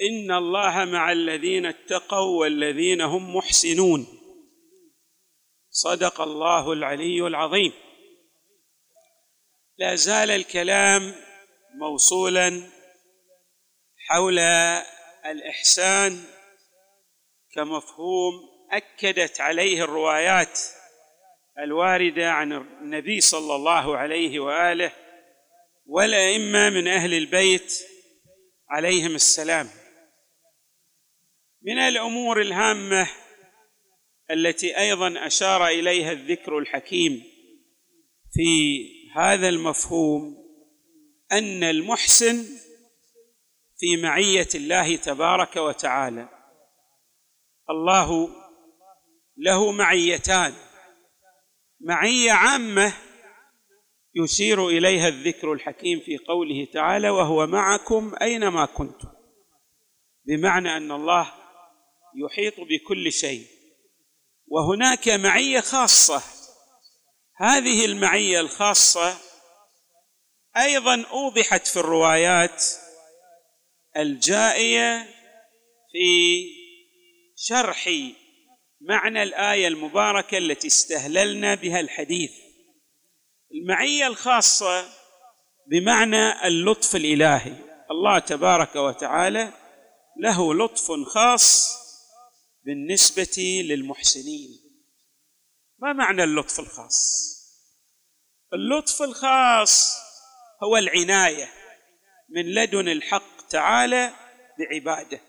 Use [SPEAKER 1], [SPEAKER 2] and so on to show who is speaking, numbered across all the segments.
[SPEAKER 1] ان الله مع الذين اتقوا والذين هم محسنون. صدق الله العلي العظيم. لا زال الكلام موصولا حول الإحسان كمفهوم أكدت عليه الروايات الواردة عن النبي صلى الله عليه وآله والأئمة من أهل البيت عليهم السلام. من الأمور الهامة التي أيضا أشار إليها الذكر الحكيم في هذا المفهوم أن المحسن في معية الله تبارك وتعالى. الله له معيتان. معية عامة يشير إليها الذكر الحكيم في قوله تعالى وهو معكم أينما كنتم بمعنى أن الله يحيط بكل شيء. وهناك معية خاصة. هذه المعية الخاصة أيضا أوضحت في الروايات الجائية في شرح معنى الآية المباركة التي استهللنا بها الحديث. المعية الخاصة بمعنى اللطف الإلهي. الله تبارك وتعالى له لطف خاص بالنسبة للمحسنين. ما معنى اللطف الخاص؟ اللطف الخاص هو العناية من لدن الحق تعالى بعبادة.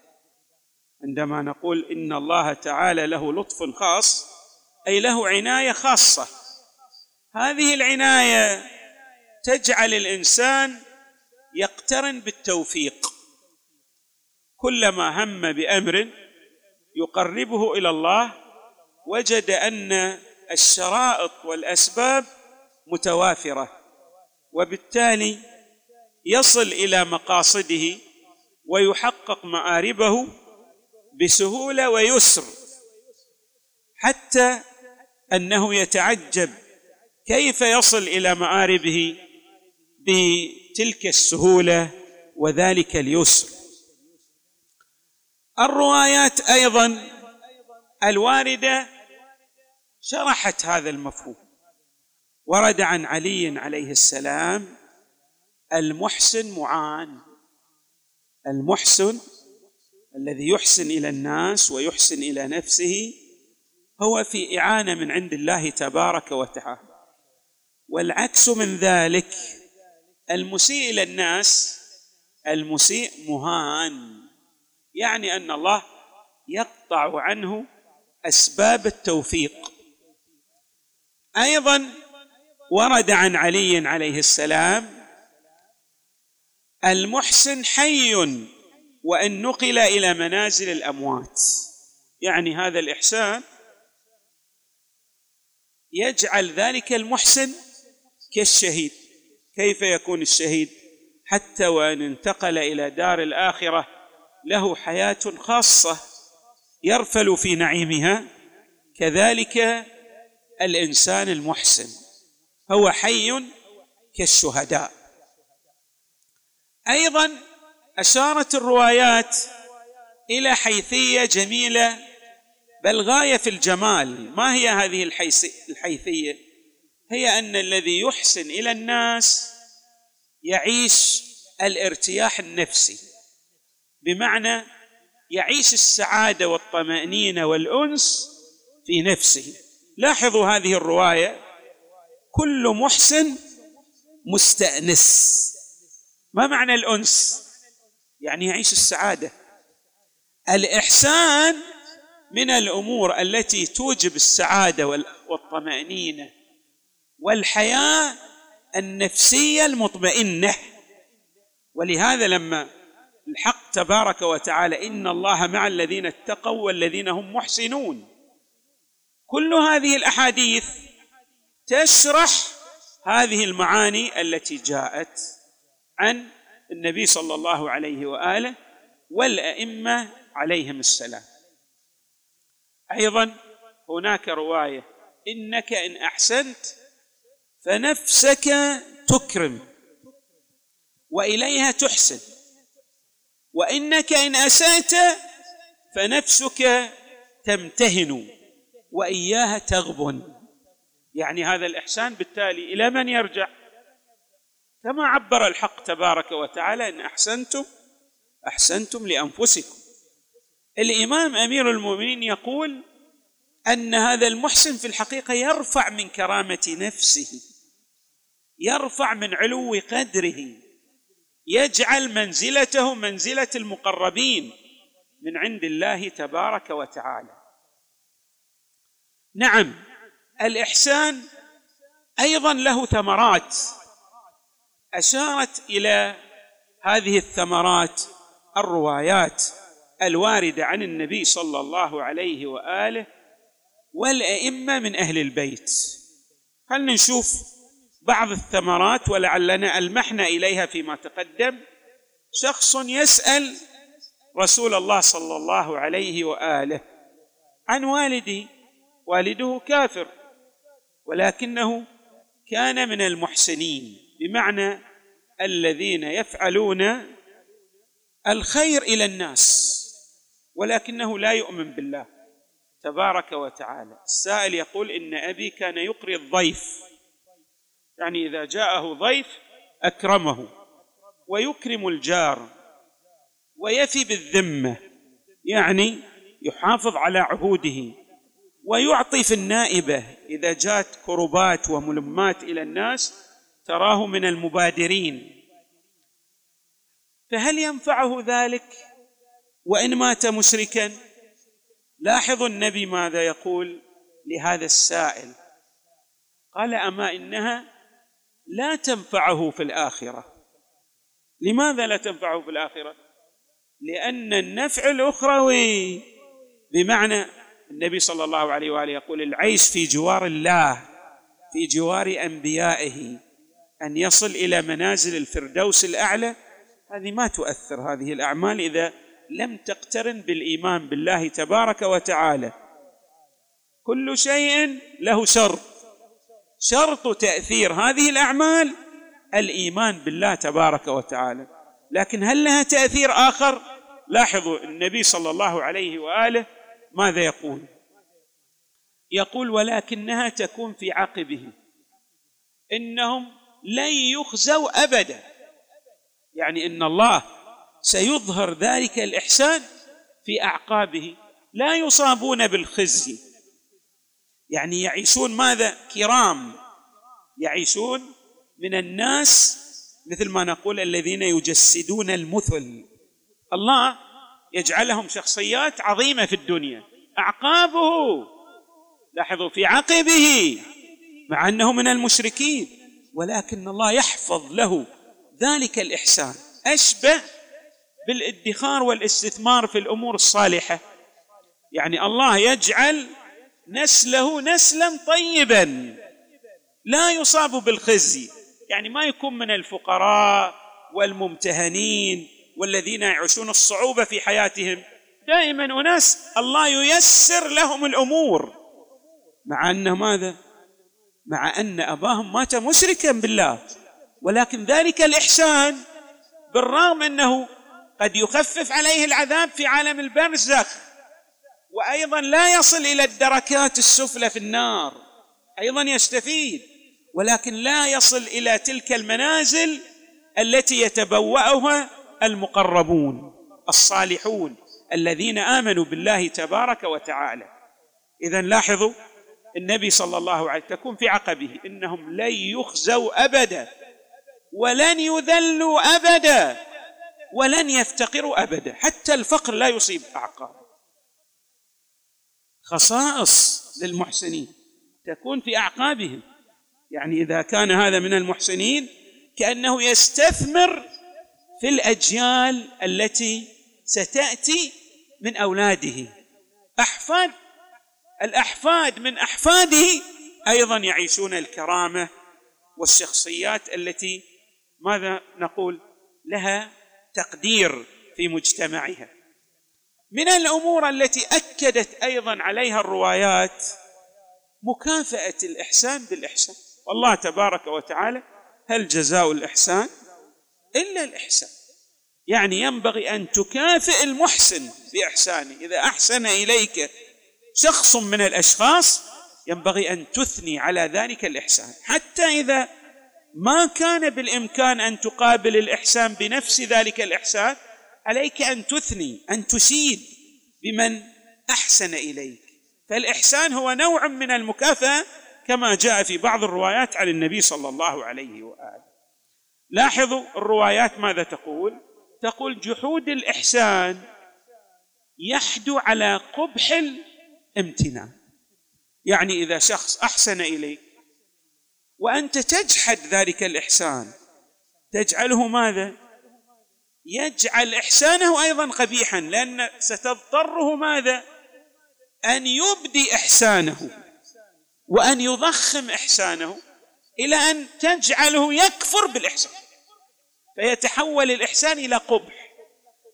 [SPEAKER 1] عندما نقول إن الله تعالى له لطف خاص أي له عناية خاصة. هذه العناية تجعل الإنسان يقترن بالتوفيق. كلما هم بأمر يقربه إلى الله وجد أن الشرائط والأسباب متوافرة وبالتالي يصل إلى مقاصده ويحقق مآربه بسهولة ويسر حتى أنه يتعجب كيف يصل إلى مآربه بتلك السهولة وذلك اليسر. الروايات أيضا الواردة شرحت هذا المفهوم. ورد عن علي عليه السلام المحسن معان. المحسن الذي يحسن إلى الناس ويحسن إلى نفسه هو في إعانة من عند الله تبارك وتعالى. والعكس من ذلك المسيء إلى الناس المسيء مهان. يعني أن الله يقطع عنه أسباب التوفيق. أيضا ورد عن علي عليه السلام المحسن حي وإن نقل إلى منازل الأموات. يعني هذا الإحسان يجعل ذلك المحسن كالشهيد. كيف يكون الشهيد؟ حتى وإن انتقل إلى دار الآخرة له حياة خاصة يرفل في نعيمها كذلك الإنسان المحسن هو حي كالشهداء. أيضا أشارت الروايات إلى حيثية جميلة بل غاية في الجمال. ما هي هذه الحيثية؟ هي أن الذي يحسن إلى الناس يعيش الارتياح النفسي. بمعنى يعيش السعادة والطمأنينة والأنس في نفسه. لاحظوا هذه الرواية. كل محسن مستأنس. ما معنى الأنس؟ يعني يعيش السعادة. الإحسان من الأمور التي توجب السعادة والطمأنينة. والحياة النفسية المطمئنة. ولهذا لما الحق تبارك وتعالى إن الله مع الذين اتقوا والذين هم محسنون. كل هذه الأحاديث تشرح هذه المعاني التي جاءت عن النبي صلى الله عليه وآله والأئمة عليهم السلام. أيضا هناك رواية إنك إن أحسنت فنفسك تكرم وإليها تحسن. وإنك إن أسأت فنفسك تمتهن وإياها تغبن. يعني هذا الإحسان بالتالي إلى من يرجع؟ كما عبر الحق تبارك وتعالى إن أحسنتم أحسنتم لأنفسكم. الإمام أمير المؤمنين يقول أن هذا المحسن في الحقيقة يرفع من كرامة نفسه يرفع من علو قدره. يجعل منزلته منزلة المقربين من عند الله تبارك وتعالى. نعم الإحسان أيضا له ثمرات. أشارت إلى هذه الثمرات الروايات الواردة عن النبي صلى الله عليه وآله والأئمة من أهل البيت. خلنا نشوف بعض الثمرات ولعلنا ألمحنا إليها فيما تقدم. شخص يسأل رسول الله صلى الله عليه وآله عن والدي والده كافر ولكنه كان من المحسنين بمعنى الذين يفعلون الخير إلى الناس ولكنه لا يؤمن بالله تبارك وتعالى. السائل يقول إن أبي كان يقري الضيف. يعني إذا جاءه ضيف أكرمه ويكرم الجار ويفي بالذمة يعني يحافظ على عهوده ويعطي في النائبة إذا جاءت كربات وملمات إلى الناس تراه من المبادرين. فهل ينفعه ذلك؟ وإن مات مشركا؟ لاحظوا النبي ماذا يقول لهذا السائل. قال أما إنها لا تنفعه في الآخرة. لماذا لا تنفعه في الآخرة؟ لأن النفع الأخروي. بمعنى النبي صلى الله عليه وآله يقول العيش في جوار الله في جوار أنبيائه. أن يصل إلى منازل الفردوس الأعلى هذه ما تؤثر هذه الأعمال إذا لم تقترن بالإيمان بالله تبارك وتعالى. كل شيء له شرط شرط تأثير هذه الأعمال الإيمان بالله تبارك وتعالى. لكن هل لها تأثير آخر؟ لاحظوا النبي صلى الله عليه وآله ماذا يقول؟ يقول ولكنها تكون في عقبه. إنهم لن يخزوا أبدا. يعني إن الله سيظهر ذلك الإحسان في أعقابه. لا يصابون بالخزي. يعني يعيشون ماذا؟ كرام. يعيشون من الناس مثل ما نقول الذين يجسدون المثل. الله يجعلهم شخصيات عظيمة في الدنيا. أعقابه لاحظوا في عقبه مع أنه من المشركين ولكن الله يحفظ له ذلك الإحسان. أشبه بالادخار والاستثمار في الأمور الصالحة. يعني الله يجعل نسله نسلا طيبا لا يصاب بالخزي. يعني ما يكون من الفقراء والممتهنين والذين يعيشون الصعوبة في حياتهم. دائما أناس الله ييسر لهم الأمور. مع أنه ماذا؟ مع أن أباهم مات مشركا بالله. ولكن ذلك الإحسان بالرغم أنه قد يخفف عليه العذاب في عالم البرزخ. وأيضا لا يصل إلى الدركات السفلى في النار أيضا يستفيد ولكن لا يصل إلى تلك المنازل التي يتبوأها المقربون الصالحون الذين آمنوا بالله تبارك وتعالى. اذا لاحظوا النبي صلى الله عليه وسلم تكون في عقبه إنهم لن يخزوا ابدا ولن يذلوا ابدا ولن يفتقروا ابدا حتى الفقر لا يصيب اعقاب خصائص للمحسنين تكون في أعقابهم. يعني إذا كان هذا من المحسنين كأنه يستثمر في الأجيال التي ستأتي من أولاده. أحفاد الأحفاد من أحفاده أيضا يعيشون الكرامة والشخصيات التي ماذا نقول؟ لها تقدير في مجتمعها. من الأمور التي أكدت أيضا عليها الروايات مكافأة الإحسان بالإحسان. والله تبارك وتعالى هل جزاء الإحسان إلا الإحسان؟ يعني ينبغي أن تكافئ المحسن بإحسانه. إذا أحسن إليك شخص من الأشخاص ينبغي أن تثني على ذلك الإحسان. حتى إذا ما كان بالإمكان أن تقابل الإحسان بنفس ذلك الإحسان عليك أن تثني أن تشيد بمن أحسن إليك. فالإحسان هو نوع من المكافأة كما جاء في بعض الروايات عن النبي صلى الله عليه وآله. لاحظوا الروايات ماذا تقول؟ تقول جحود الإحسان يحدو على قبح الامتنان يعني إذا شخص أحسن إليك وأنت تجحد ذلك الإحسان تجعله ماذا؟ يجعل إحسانه أيضا قبيحا لأن ستضطره ماذا؟ أن يبدي إحسانه وأن يضخم إحسانه إلى أن تجعله يكفر بالإحسان فيتحول الإحسان إلى قبح.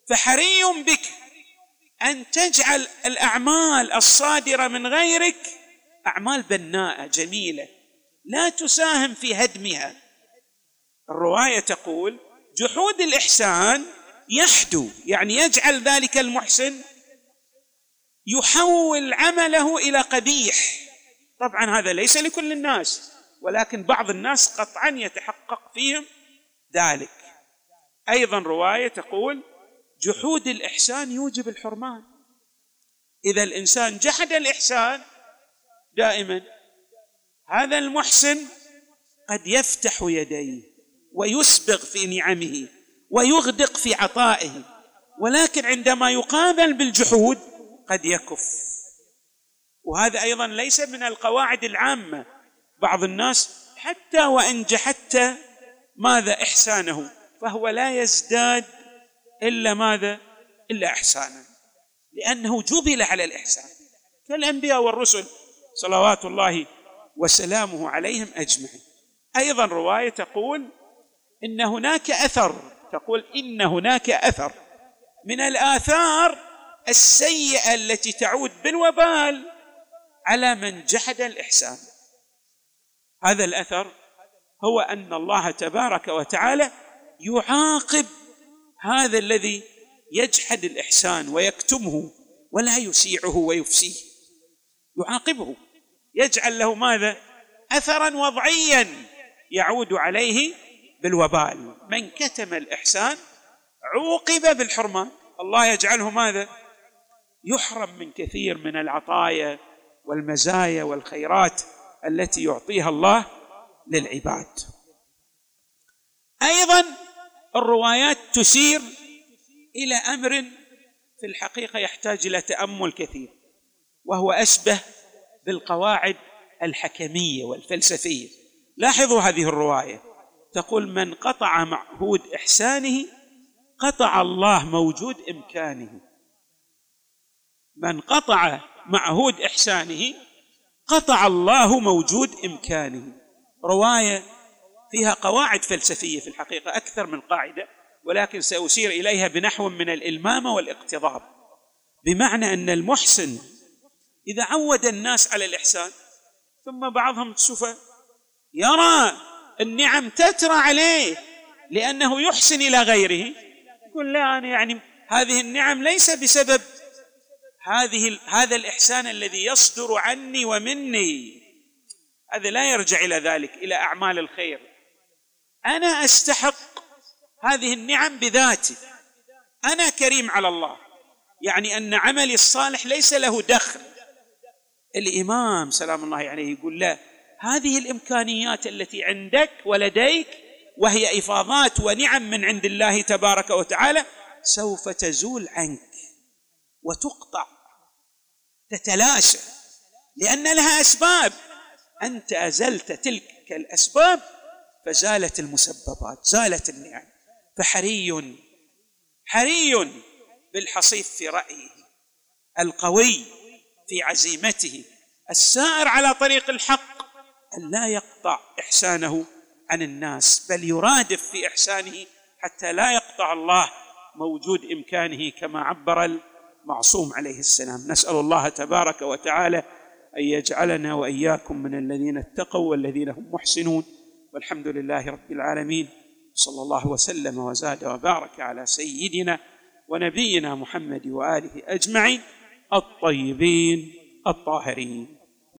[SPEAKER 1] فحري بك أن تجعل الأعمال الصادرة من غيرك أعمال بناءة جميلة لا تساهم في هدمها. الرواية تقول جحود الإحسان يحدو يعني يجعل ذلك المحسن يحول عمله إلى قبيح. طبعا هذا ليس لكل الناس ولكن بعض الناس قطعا يتحقق فيهم ذلك. أيضا رواية تقول جحود الإحسان يوجب الحرمان. إذا الإنسان جحد الإحسان دائما هذا المحسن قد يفتح يديه. ويسبغ في نعمه ويغدق في عطائه ولكن عندما يقابل بالجحود قد يكف. وهذا أيضا ليس من القواعد العامة. بعض الناس حتى وإن جحدت ماذا إحسانه؟ فهو لا يزداد إلا ماذا؟ إلا إحسانا. لأنه جبل على الإحسان. كالأنبياء والرسل صلوات الله وسلامه عليهم أجمعين. أيضا رواية تقول إن هناك أثر. تقول إن هناك أثر. من الآثار السيئة التي تعود بالوبال على من جحد الإحسان. هذا الأثر هو أن الله تبارك وتعالى يعاقب هذا الذي يجحد الإحسان ويكتمه ولا يشيعه ويفسيه. يعاقبه. يجعل له ماذا؟ اثرا وضعيا يعود عليه بالوبال من كتم الإحسان عوقب بالحرمان الله يجعله ماذا؟ يحرم من كثير من العطايا والمزايا والخيرات التي يعطيها الله للعباد. أيضا الروايات تشير إلى أمر في الحقيقة يحتاج إلى تأمل كثير وهو أشبه بالقواعد الحكمية والفلسفية. لاحظوا هذه الرواية. تقول من قطع معهود إحسانه قطع الله موجود إمكانه. من قطع معهود إحسانه قطع الله موجود إمكانه. رواية فيها قواعد فلسفية في الحقيقة أكثر من قاعدة ولكن سأشير إليها بنحو من الالمامه والإقتضاب. بمعنى أن المحسن إذا عود الناس على الإحسان ثم بعضهم تشوف يرى النعم تترى عليه لأنه يحسن إلى غيره. يقول لا أنا يعني هذه النعم ليس بسبب هذه هذا الإحسان الذي يصدر عني ومني. هذا لا يرجع إلى ذلك إلى أعمال الخير. أنا أستحق هذه النعم بذاتي. أنا كريم على الله. يعني أن عملي الصالح ليس له دخل. الإمام سلام الله عليه يقول لا هذه الإمكانيات التي عندك ولديك وهي إفاضات ونعم من عند الله تبارك وتعالى سوف تزول عنك وتقطع تتلاشى لأن لها أسباب. أنت أزلت تلك الأسباب فزالت المسببات زالت النعم. فحري حري بالحصيف في رأيه القوي في عزيمته السائر على طريق الحق أن لا يقطع إحسانه عن الناس بل يرادف في إحسانه حتى لا يقطع الله موجود إمكانه كما عبر المعصوم عليه السلام. نسأل الله تبارك وتعالى أن يجعلنا وإياكم من الذين اتقوا والذين هم محسنون. والحمد لله رب العالمين. صلى الله وسلم وزاد وبارك على سيدنا ونبينا محمد وآله أجمعين الطيبين الطاهرين.